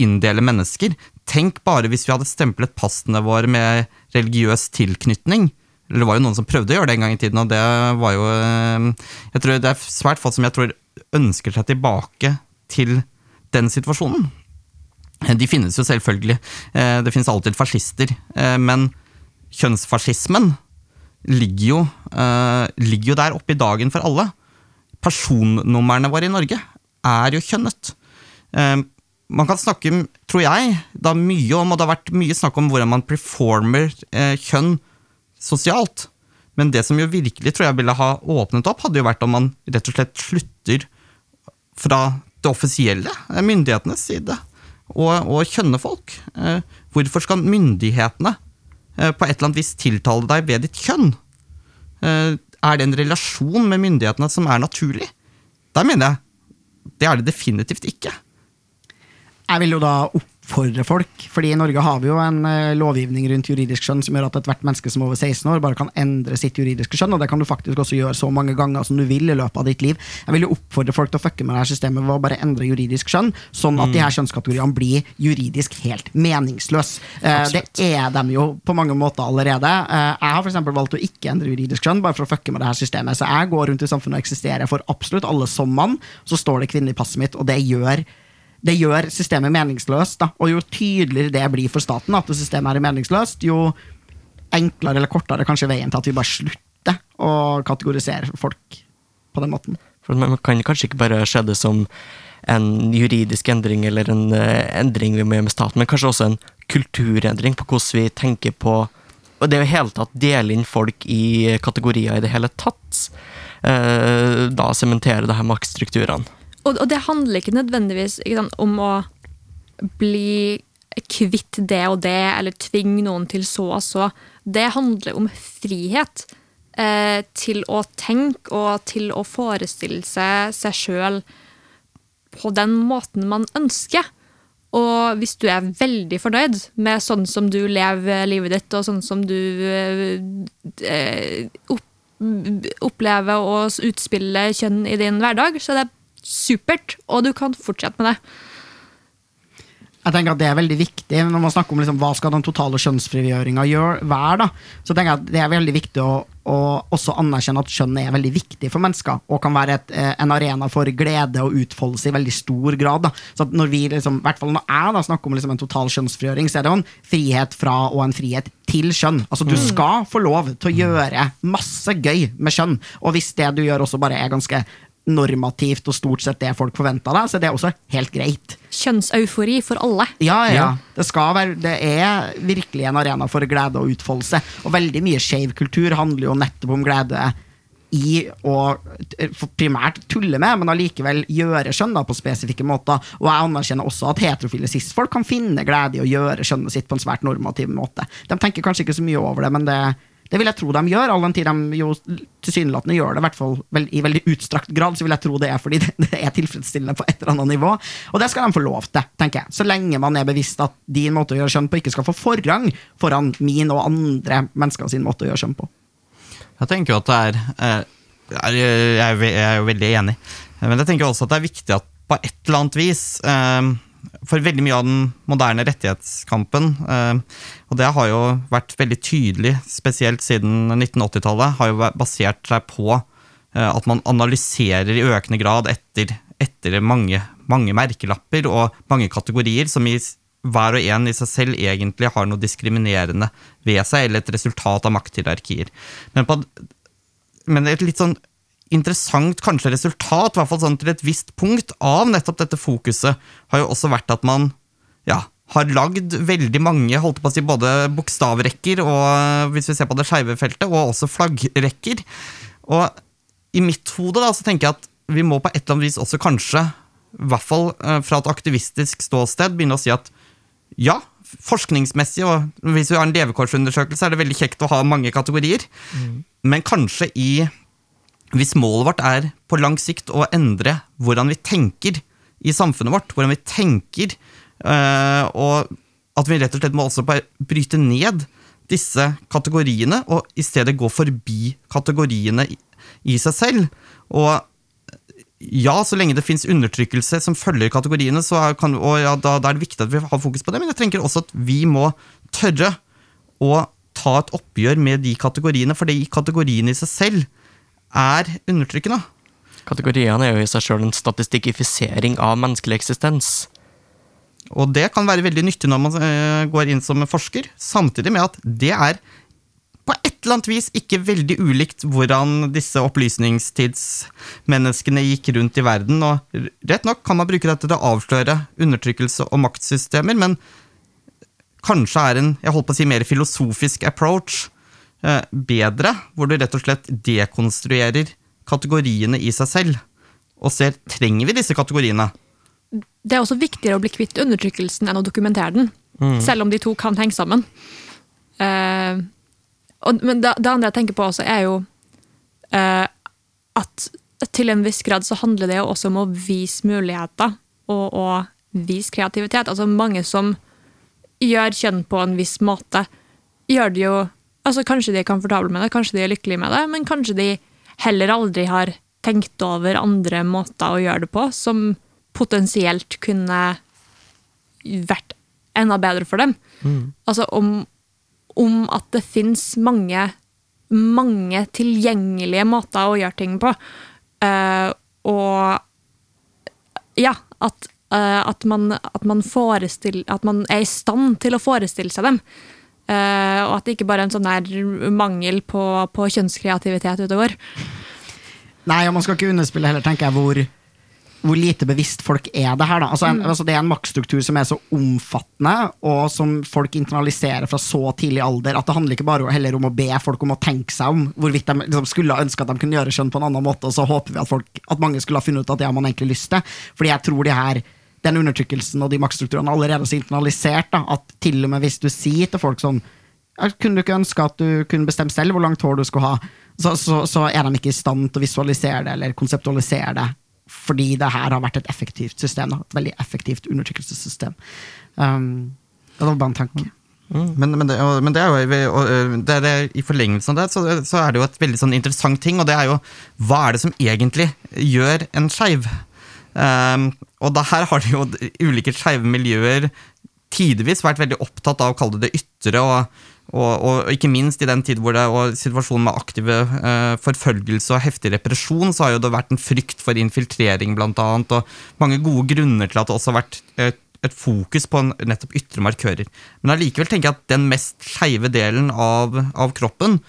inndele mennesker. Tenk bare hvis vi hadde stemplet passene våre med religiøs tilknytning. Eller det var jo noen som prøvde å gjøre det en gang i tiden, og det var jo uh, Jeg tror det er svært få som jeg tror ønsker seg tilbake til den situasjonen. De finnes jo selvfølgelig. Uh, det finnes alltid fascister. men kjønnsfascismen ligger jo, ligger jo der oppe i dagen for alle. Personnumrene våre i Norge er jo kjønnet. Man kan snakke, tror jeg, da mye om, og det har vært mye snakk om hvordan man performer kjønn sosialt. Men det som jo virkelig tror jeg ville ha åpnet opp, hadde jo vært om man rett og slett slutter fra det offisielle, myndighetenes side, og, og kjønne folk. Hvorfor skal myndighetene Eh, på et eller annet vis tiltale deg ved ditt kjønn? Eh, er det en relasjon med myndighetene som er naturlig? Der mener jeg det er det definitivt ikke. Jeg vil jo da oppfordre folk, fordi i Norge har vi jo en uh, lovgivning rundt juridisk skjønn som gjør at ethvert menneske som er over 16 år, bare kan endre sitt juridiske skjønn, og det kan du faktisk også gjøre så mange ganger som du vil i løpet av ditt liv. Jeg vil jo oppfordre folk til å fucke med det her systemet ved å bare endre juridisk skjønn, sånn at mm. de her kjønnskategoriene blir juridisk helt meningsløse. Uh, det er de jo på mange måter allerede. Uh, jeg har f.eks. valgt å ikke endre juridisk skjønn, bare for å fucke med det her systemet. Så jeg går rundt i samfunnet og eksisterer for absolutt alle som mann, så står det kvinne i passet mitt, og det gjør det gjør systemet meningsløst. Da. Og jo tydeligere det blir for staten at systemet er meningsløst, jo enklere eller kortere kanskje veien til at vi bare slutter å kategorisere folk på den måten. For Man kan kanskje ikke bare se det som en juridisk endring eller en uh, endring vi må gjøre med staten, men kanskje også en kulturendring på hvordan vi tenker på og det å i hele tatt dele inn folk i kategorier i det hele tatt. Uh, da sementere det her maktstrukturene og, og, det handler ikke nødvendigvis ikke sant, om å bli kvitt det og det, eller tvinge noen til så og så. Det handler om frihet eh, til å tenke og til å forestille seg seg sjøl på den måten man ønsker. Og hvis du er veldig fornøyd med sånn som du lever livet ditt, og sånn som du eh, opplever og utspiller kjønn i din hverdag, så er det supert, og du kan fortsette med det. Jeg tenker at Det er veldig viktig når man snakker om liksom, hva skal den totale kjønnsfrigjøringa være. da, så tenker jeg at Det er veldig viktig å, å også anerkjenne at kjønn er veldig viktig for mennesker. Og kan være et, eh, en arena for glede og utfoldelse i veldig stor grad. da, så når vi liksom, hvert fall når jeg da snakker om liksom en total kjønnsfrigjøring, så er det jo en frihet fra og en frihet til kjønn. Altså Du mm. skal få lov til å gjøre masse gøy med kjønn. Og hvis det du gjør også bare er ganske normativt og stort sett det folk forventer deg, så det er også helt greit. Kjønnseufori for alle. Ja, ja. Det, være, det, er virkelig en arena for glede og utfoldelse. Og veldig mye skeiv kultur handler jo nettopp om glede i å primært tulle med, men allikevel gjøre skjønn da, på spesifikke måter. Og jeg anerkjenner også at heterofile cis-folk kan finne glede i å gjøre skjønnet sitt på en svært normativ måte. De tenker kanskje ikke så mye over det, men det, det vil jeg tro de gjør, all den tid de jo tilsynelatende gjør det, i hvert fall i veldig utstrakt grad. Så vil jeg tro det er fordi det er tilfredsstillende på et eller annet nivå. Og det skal de få lov til, tenker jeg. Så lenge man er bevisst at din måte å gjøre skjønn på ikke skal få forrang foran min og andre mennesker sin måte å gjøre skjønn på. Jeg tenker jo at det er eh, Jeg er jo veldig enig, men jeg tenker også at det er viktig at på et eller annet vis eh, for veldig mye av den moderne rettighetskampen, eh, og det har jo vært veldig tydelig, spesielt siden 1980-tallet, har jo basert seg på eh, at man analyserer i økende grad etter, etter mange, mange, merkelapper og mange kategorier som i hver og en i seg selv egentlig har noe diskriminerende ved seg, eller et resultat av makthierarkier. Men, på, men et litt sånn interessant kanskje resultat, i hvert fall sånn til et visst punkt, av nettopp dette fokuset, har jo også vært at man ja, har lagd veldig mange holdt på å si, både bokstavrekker, og hvis vi ser på det skeive feltet, og også flaggrekker. Og i mitt hode da, så tenker jeg at vi må på et eller annet vis også kanskje, i hvert fall eh, fra et aktivistisk ståsted, begynne å si at ja, forskningsmessig, og hvis vi har en levekårsundersøkelse, er det veldig kjekt å ha mange kategorier, men kanskje i hvis målet vårt er på lang sikt å endre hvordan vi tenker i samfunnet vårt, hvordan vi tenker, øh, og at vi rett og slett må også bare bryte ned disse kategoriene, og i stedet gå forbi kategoriene i, seg selv. Og ja, så lenge det fins undertrykkelse som følger kategoriene, kan, og ja, da, da er det viktig at vi har fokus på det, men jeg tenker også at vi må tørre å ta et oppgjør med de kategoriene, for de kategoriene i seg selv er undertrykkende. Kategoriene er jo i seg sjøl en statistikkifisering av menneskelig eksistens. Og det kan være veldig nyttig når man eh, går inn som forsker, samtidig med at det er på et eller annet vis ikke veldig ulikt hvordan disse opplysningstidsmenneskene gikk rundt i verden. Og rett nok kan man bruke dette til å avsløre undertrykkelse og maktsystemer, men kanskje er en jeg holdt på å si, mer filosofisk approach bedre, hvor du rett og slett dekonstruerer kategoriene i seg selv, og ser trenger vi disse kategoriene. Det er også viktigere å bli kvitt undertrykkelsen enn å dokumentere den. Selv om de to kan henge sammen. Uh, og, men det, det andre jeg tenker på også, er jo uh, at til en viss grad så handler det jo også om å vise muligheter og, og vise kreativitet. Altså mange som gjør kjønn på en viss måte, gjør det jo altså Kanskje de er komfortable med det, kanskje de er lykkelige med det, men kanskje de heller aldri har tenkt over andre måter å gjøre det på, som potensielt kunne vært enda bedre for dem. Altså om, om at det fins mange, mange tilgjengelige måter å gjøre ting på. Uh, og ja, at, uh, at, man, at, man at man er i stand til å forestille seg dem. Eh, og at det ikke bare er en sånn her mangel på, på kjønnskreativitet ute og går. Nei, og man skal ikke underspille heller, tenker jeg, hvor, hvor lite bevisst folk er det her. Da. Altså, en, altså, det er en maktstruktur som er så omfattende, og som folk internaliserer fra så tidlig alder, at det handler ikke bare heller om å be folk om å tenke seg om hvorvidt de liksom, skulle ønske at de kunne gjøre skjønn på en annen måte, og så håper vi at, folk, at mange skulle ha funnet ut at det har man egentlig lyst til. Fordi jeg tror de her den undertrykkelsen og de maktstrukturene er allerede så internalisert da, at til og med hvis du sier til folk sånn Kunne du ikke ønske at du kunne bestemt selv hvor langt hår du skulle ha? Så, så, så er de ikke i stand til å visualisere det eller konseptualisere det, fordi det her har vært et effektivt system. Et veldig effektivt undertrykkelsessystem. Um, det var bare en tanke. Men, men, det, men det er jo det er det, I forlengelsen av det så, så er det jo et veldig sånn interessant ting, og det er jo hva er det som egentlig gjør en skeiv? Um, og da her har det jo ulike skeive miljøer tidvis vært veldig opptatt av å kalle det det ytre, og, og, og ikke minst i den tid hvor det og situasjonen med aktive uh, forfølgelse og heftig represjon, så har jo det vært en frykt for infiltrering, blant annet, og mange gode grunner til at det også har vært et, et fokus på nettopp ytre markører. Men allikevel tenker jeg at den mest skeive delen av, av kroppen,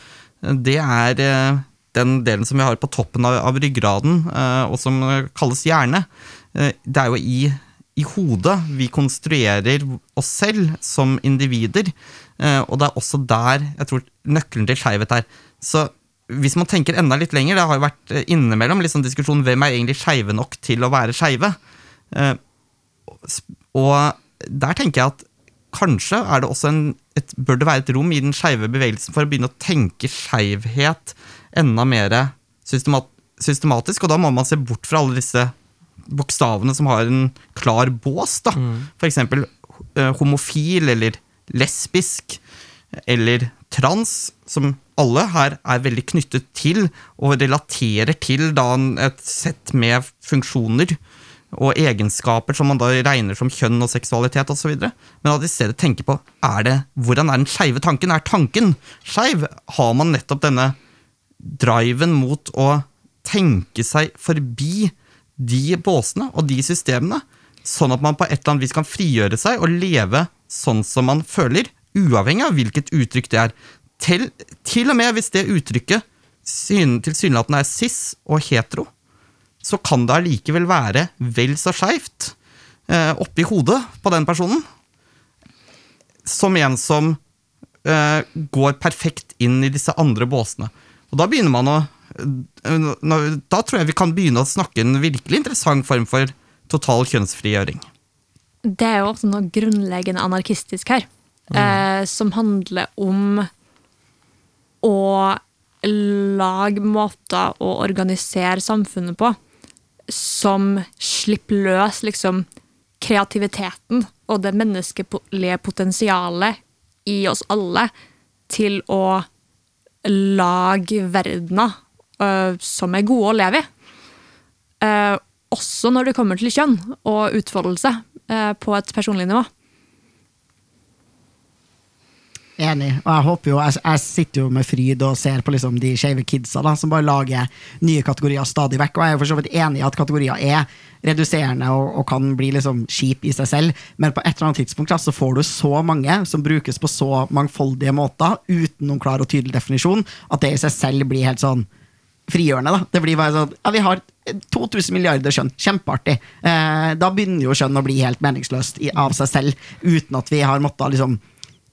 det er eh, den delen som vi har på toppen av, av ryggraden, eh, og som kalles hjerne. Eh, det er jo i i hodet vi konstruerer oss selv som individer. Eh, og det er også der jeg tror nøkkelen til skeivhet er. Så hvis man tenker enda litt lenger, det har jo vært innimellom liksom diskusjon hvem er egentlig skeive nok til å være skeive. Og der tenker jeg at kanskje er det også en, et, bør det være et rom i den skeive bevegelsen for å begynne å tenke skeivhet enda mer systemat, systematisk, og da må man se bort fra alle disse bokstavene som har en klar bås. da. For eksempel eh, homofil eller lesbisk eller trans, som alle her er veldig knyttet til og relaterer til da et sett med funksjoner og egenskaper som man da regner som kjønn og seksualitet osv. Men at i stedet tenker på er det, hvordan er den skeive tanken. Er tanken skeiv? Har man nettopp denne driven mot å tenke seg forbi de båsene og de systemene, sånn at man på et eller annet vis kan frigjøre seg og leve sånn som man føler, uavhengig av hvilket uttrykk det er. Til, til og med hvis det uttrykket syn, tilsynelatende er cis og hetero, så kan det allikevel være vel så skeivt eh, oppi hodet på den personen som en som eh, går perfekt inn i disse andre båsene. Og da begynner man å eh, Da tror jeg vi kan begynne å snakke en virkelig interessant form for total kjønnsfrigjøring. Det er jo også noe grunnleggende anarkistisk her, eh, som handler om å lage måter å organisere samfunnet på som slipper løs liksom kreativiteten og det menneskelige potensialet i oss alle til å lage verdener øh, som er gode å leve i. Eh, også når det kommer til kjønn og utfoldelse eh, på et personlig nivå. Enig. Og jeg håper jo, jeg, jeg sitter jo med fryd og ser på liksom de skeive kidsa da, som bare lager nye kategorier stadig vekk. Og jeg er for så vidt enig i at kategorier er reduserende og, og kan bli liksom kjip i seg selv, men på et eller annet tidspunkt da, så får du så mange som brukes på så mangfoldige måter uten noen klar og tydelig definisjon, at det i seg selv blir helt sånn frigjørende. da. Det blir bare sånn, ja, Vi har 2000 milliarder skjønn. Kjempeartig. Eh, da begynner jo skjønn å bli helt meningsløst i, av seg selv, uten at vi har måttet liksom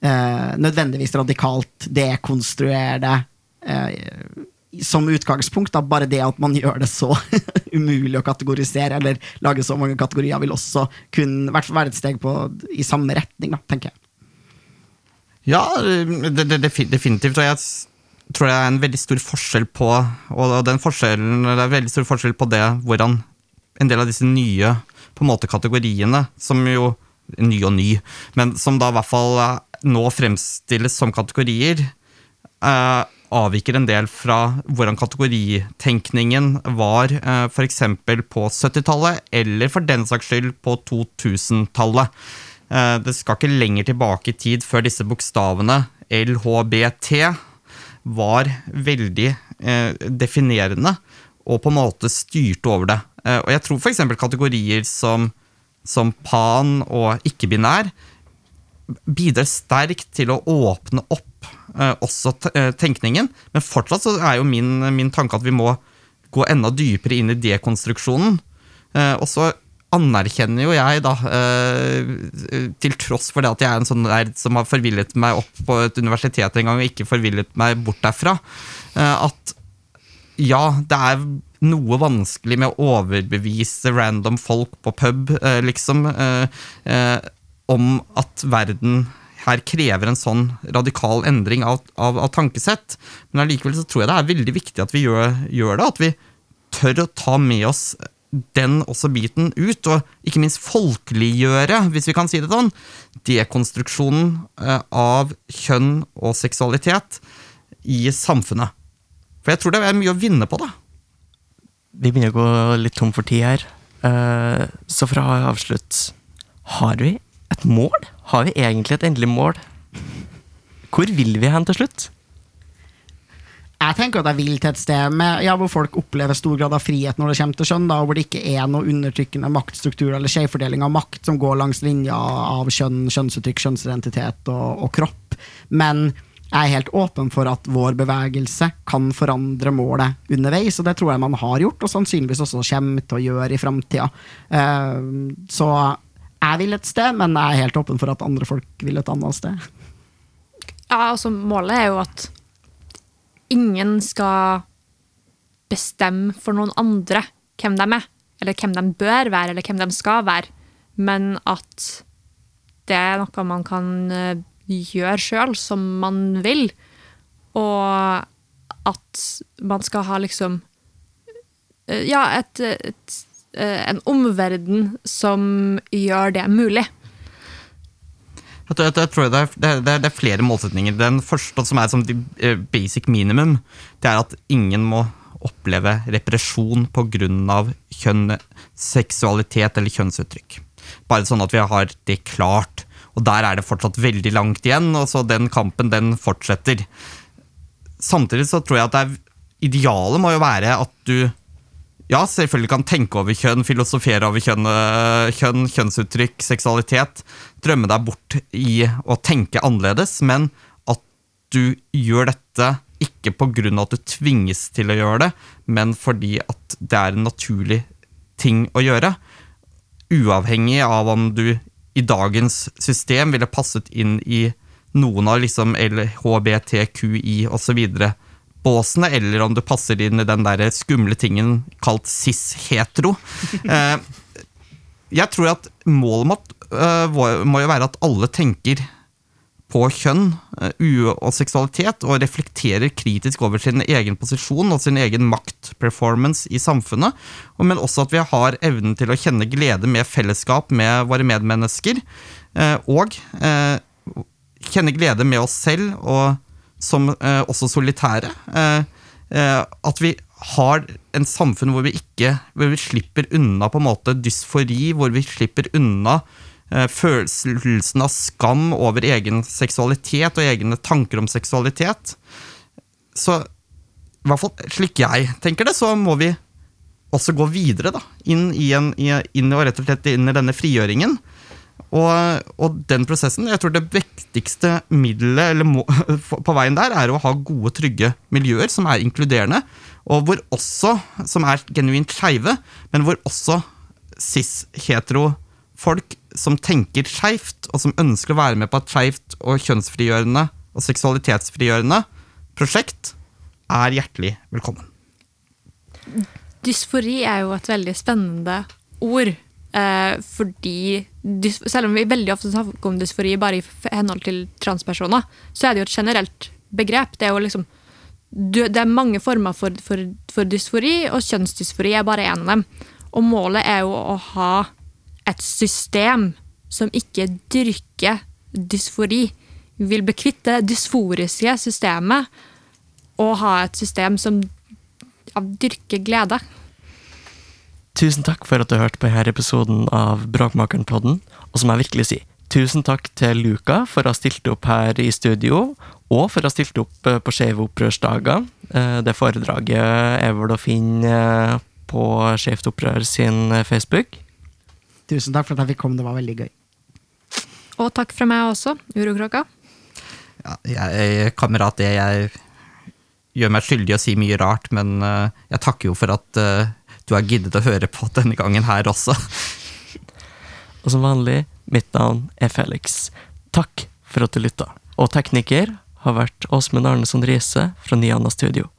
eh, nødvendigvis radikalt dekonstruere det eh, som utgangspunkt. Da. Bare det at man gjør det så umulig å kategorisere, eller lage så mange kategorier, vil også kunne hvert fall være et steg på, i samme retning, da, tenker jeg. Ja, det, det, definitivt. Og jeg tror det er en veldig stor forskjell på Og den forskjellen, det er veldig stor forskjell på det hvordan en del av disse nye på en måte kategoriene, som jo Ny og ny, men som da i hvert fall nå fremstilles som kategorier, eh, avviker en del fra hvordan kategoritenkningen var eh, f.eks. på 70-tallet, eller for den saks skyld på 2000-tallet. Eh, det skal ikke lenger tilbake i tid før disse bokstavene LHBT var veldig eh, definerende og på en måte styrte over det. Eh, og jeg tror f.eks. kategorier som, som pan og ikke-binær bidrar sterkt til å åpne opp eh, også eh, tenkningen. Men fortsatt så er jo min, min, tanke at vi må gå enda dypere inn i dekonstruksjonen. Eh, og så anerkjenner jo jeg, da, til tross for det at jeg er en sånn der som har forvillet meg opp på et universitet en gang og ikke forvillet meg bort derfra, at ja, det er noe vanskelig med å overbevise random folk på pub, liksom om at verden her krever en sånn radikal endring av, av, av tankesett. Men allikevel så tror jeg det er veldig viktig at vi gjør, gjør, det. At vi tør å ta med oss den også biten ut, og ikke minst folkeliggjøre, hvis vi kan si det sånn, dekonstruksjonen eh, av kjønn og seksualitet i samfunnet. For jeg tror det er mye å vinne på det. Vi begynner å gå litt tom for tid her. Eh, så for å avslutte Har vi et mål? Har vi egentlig et endelig mål? Hvor vil vi hen til slutt? Jeg tenker at jeg vil til et sted med, ja, hvor folk opplever stor grad av frihet når det kommer til kjønn, da, hvor det ikke er noe undertrykkende maktstruktur eller skjevfordeling av makt som går langs linja av kjønn, kjønnsuttrykk, kjønnsidentitet og, og, kropp. Men jeg er helt åpen for at vår bevegelse kan forandre målet underveis, og det tror jeg man har gjort, og sannsynligvis også kommer til å gjøre i framtida. Uh, så jeg vil et sted, men jeg er helt åpen for at andre folk vil et annet sted. Ja, altså Målet er jo at ingen skal bestemme for noen andre hvem de er, eller hvem de bør være, eller hvem de skal være, men at det er noe man kan eh, gjøre sjøl, som man vil, og at man skal ha liksom eh, Ja, et, et en omverden som gjør det mulig. Jeg tror det, er, det, er, det, er, flere målsetninger. Den første, som er som eh, basic minimum, det er at ingen må oppleve represjon pga. kjønn, seksualitet eller kjønnsuttrykk. Bare sånn at vi har det klart. Og der er det fortsatt veldig langt igjen, og så den kampen den fortsetter. Samtidig så tror jeg at det er, idealet må jo være at du ja, selvfølgelig kan tenke over kjønn, filosofere over kjønn, øh, kjønn, kjønnsuttrykk, seksualitet. Drømme deg bort i å tenke annerledes, men at du gjør dette ikke av at du tvinges til å gjøre det, men fordi at det er en naturlig ting å gjøre. Uavhengig av om du i dagens system ville passet inn i noen av liksom LHBTQI osv. båsene, eller om du passer inn i den der skumle tingen kalt cis-hetero. Eh, jeg tror at målet må, uh, må jo være at alle tenker på kjønn uh, og seksualitet, og reflekterer kritisk over sin egen posisjon og sin egen maktperformance i samfunnet. Men også at vi har evnen til å kjenne glede med fellesskap med våre medmennesker. Og kjenne glede med oss selv, og som også solitære. at vi har en samfunn hvor vi ikke hvor vi slipper unna på en måte dysfori, hvor vi slipper unna eh, følelsen av skam over egen seksualitet og egne tanker om seksualitet. Så i hvert fall slik jeg tenker det, så må vi også gå videre da, inn, i en, inn og rett og slett inn i denne frigjøringen. Og, og, den prosessen, jeg tror det viktigste middelet må, på veien der, er å ha gode, trygge miljøer som er inkluderende, og hvor også, som er genuint skeive, men hvor også cis-hetero folk som tenker skeivt, og som ønsker å være med på et skeivt og kjønnsfrigjørende og seksualitetsfrigjørende prosjekt, er hjertelig velkommen. Dysfori er jo et veldig spennende ord. Eh, fordi Selv om vi veldig ofte snakker om dysfori bare i henhold til transpersoner, så er det jo et generelt begrep. Det er jo liksom det er mange former for, for, for, dysfori, og kjønnsdysfori er bare én av dem. Og målet er jo å ha et system som ikke dyrker dysfori. Vi vil bekvitte det dysforiske systemet og ha et system som dyrker glede. Tusen takk for at du hørte på denne episoden av Bråkmakeren-podden. Og så må jeg virkelig si tusen takk til Luka for å ha stilt opp her i studio, og for å ha stilt opp eh, på Skeive opprørsdager. Eh, det foredraget er vel å finne eh, på Skeivt opprør sin Facebook. Tusen takk for at jeg fikk komme, det var veldig gøy. Og takk fra meg også, Urokråka. Ja, jeg, kamerat, det jeg gjør meg skyldig i å si mye rart, men jeg takker jo for at du har giddet å høre på denne gangen her også. Og som vanlig, mitt navn er Felix. Takk for at du lytta. Og tekniker har vært Åsmund Arneson Riise fra Niana Studio.